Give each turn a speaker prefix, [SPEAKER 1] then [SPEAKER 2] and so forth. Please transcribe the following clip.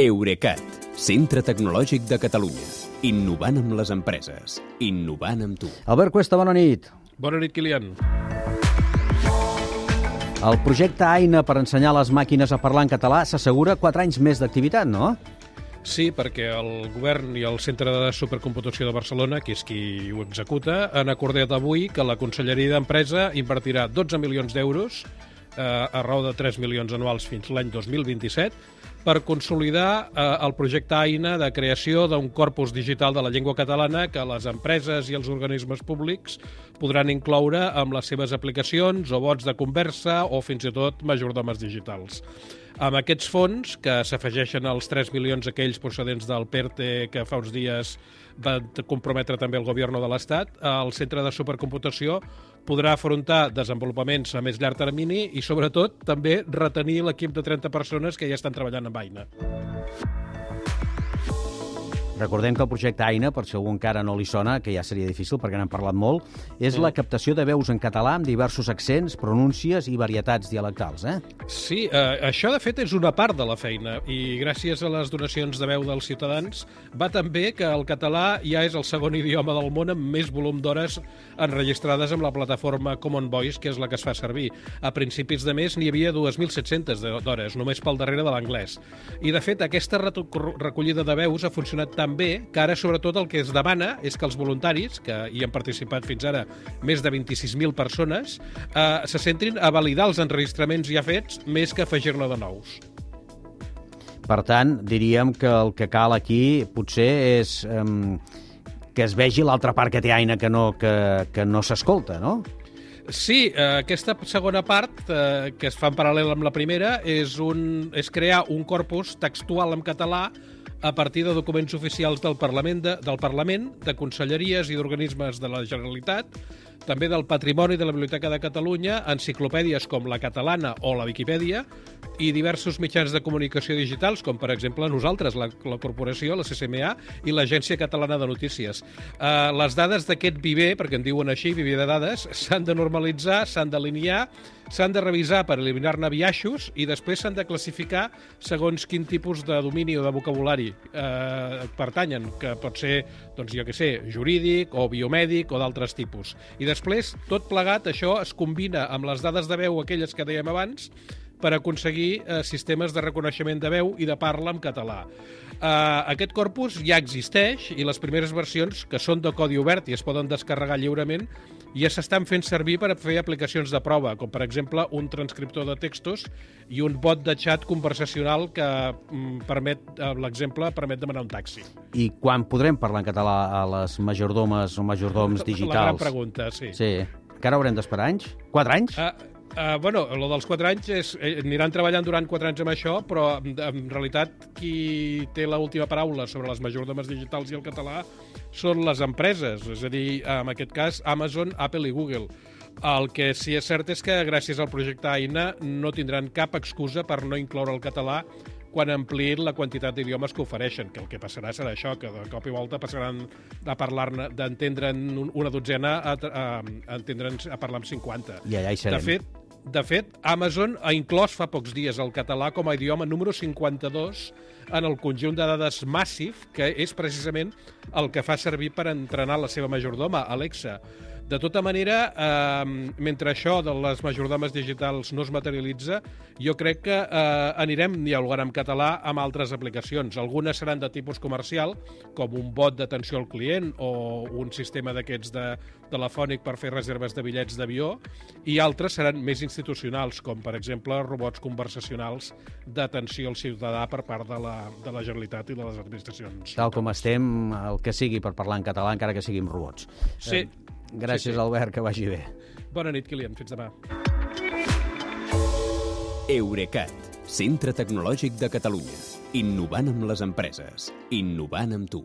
[SPEAKER 1] Eurecat, centre tecnològic de Catalunya. Innovant amb les empreses. Innovant amb tu.
[SPEAKER 2] Albert Cuesta, bona nit.
[SPEAKER 3] Bona nit, Kilian.
[SPEAKER 2] El projecte AINA per ensenyar les màquines a parlar en català s'assegura 4 anys més d'activitat, no?
[SPEAKER 3] Sí, perquè el govern i el Centre de Supercomputació de Barcelona, que és qui ho executa, han acordat avui que la Conselleria d'Empresa invertirà 12 milions d'euros eh, a raó de 3 milions anuals fins l'any 2027 per consolidar eh, el projecte AINA de creació d'un corpus digital de la llengua catalana que les empreses i els organismes públics podran incloure amb les seves aplicacions o bots de conversa o fins i tot majordomes digitals. Amb aquests fons, que s'afegeixen als 3 milions aquells procedents del PERTE que fa uns dies va comprometre també el govern de l'Estat, el centre de supercomputació podrà afrontar desenvolupaments a més llarg termini i, sobretot, també retenir l'equip de 30 persones que ja estan treballant amb Aina.
[SPEAKER 2] Recordem que el projecte AINA, per si algú encara no li sona, que ja seria difícil perquè n'hem parlat molt, és mm. la captació de veus en català amb diversos accents, pronúncies i varietats dialectals, eh?
[SPEAKER 3] Sí, eh, això de fet és una part de la feina i gràcies a les donacions de veu dels ciutadans va també que el català ja és el segon idioma del món amb més volum d'hores enregistrades amb la plataforma Common Voice, que és la que es fa servir. A principis de mes n'hi havia 2.700 d'hores, només pel darrere de l'anglès. I de fet aquesta recollida de veus ha funcionat tan també que ara sobretot el que es demana és que els voluntaris, que hi han participat fins ara més de 26.000 persones, eh, se centrin a validar els enregistraments ja fets més que afegir-ne de nous.
[SPEAKER 2] Per tant, diríem que el que cal aquí potser és eh, que es vegi l'altra part que té Aina que no, que, que no s'escolta, no?
[SPEAKER 3] Sí, eh, aquesta segona part, eh, que es fa en paral·lel amb la primera, és, un, és crear un corpus textual en català a partir de documents oficials del Parlament, de, del Parlament, de conselleries i d'organismes de la Generalitat, també del Patrimoni de la Biblioteca de Catalunya, enciclopèdies com la catalana o la Viquipèdia i diversos mitjans de comunicació digitals, com per exemple nosaltres, la, la corporació, la CCMA i l'Agència Catalana de Notícies. Uh, les dades d'aquest viver, perquè en diuen així, viver de dades, s'han de normalitzar, s'han d'alinear, s'han de revisar per eliminar-ne biaixos i després s'han de classificar segons quin tipus de domini o de vocabulari eh, pertanyen, que pot ser, doncs jo que sé, jurídic o biomèdic o d'altres tipus. I després, tot plegat, això es combina amb les dades de veu, aquelles que dèiem abans, per aconseguir eh, sistemes de reconeixement de veu i de parla en català. Eh, aquest corpus ja existeix i les primeres versions, que són de codi obert i es poden descarregar lliurement, ja s'estan fent servir per fer aplicacions de prova, com per exemple un transcriptor de textos i un bot de xat conversacional que mm, permet, eh, l'exemple, permet demanar un taxi.
[SPEAKER 2] I quan podrem parlar en català a les majordomes o majordoms digitals? La
[SPEAKER 3] gran pregunta, sí.
[SPEAKER 2] Sí. Encara haurem d'esperar anys? Quatre anys? Uh,
[SPEAKER 3] Uh, bueno, el dels 4 anys és, eh, aniran treballant durant 4 anys amb això, però en, en realitat qui té l'última paraula sobre les majordomes digitals i el català són les empreses, és a dir, en aquest cas Amazon, Apple i Google. El que sí és cert és que gràcies al projecte AINA no tindran cap excusa per no incloure el català quan ampliïn la quantitat d'idiomes que ofereixen, que el que passarà serà això, que de cop i volta passaran a parlar-ne, d'entendre'n una dotzena a, a, a, entendre'n a parlar amb 50.
[SPEAKER 2] I allà hi serem.
[SPEAKER 3] De fet, de fet, Amazon ha inclòs fa pocs dies el català com a idioma número 52 en el conjunt de dades Massive, que és precisament el que fa servir per entrenar la seva majordoma, Alexa. De tota manera, eh, mentre això de les majordomes digitals no es materialitza, jo crec que eh, anirem dialogant en català amb altres aplicacions. Algunes seran de tipus comercial, com un bot d'atenció al client o un sistema d'aquests de telefònic per fer reserves de bitllets d'avió, i altres seran més institucionals, com per exemple robots conversacionals d'atenció al ciutadà per part de la, de la Generalitat i de les administracions.
[SPEAKER 2] Tal com estem, el que sigui per parlar en català, encara que siguin robots.
[SPEAKER 3] Sí,
[SPEAKER 2] eh, Gràcies, sí, sí. Albert, que vagi bé.
[SPEAKER 3] Bona nit, Kilian. Fins demà.
[SPEAKER 1] Eurecat, centre tecnològic de Catalunya. Innovant amb les empreses. Innovant amb tu.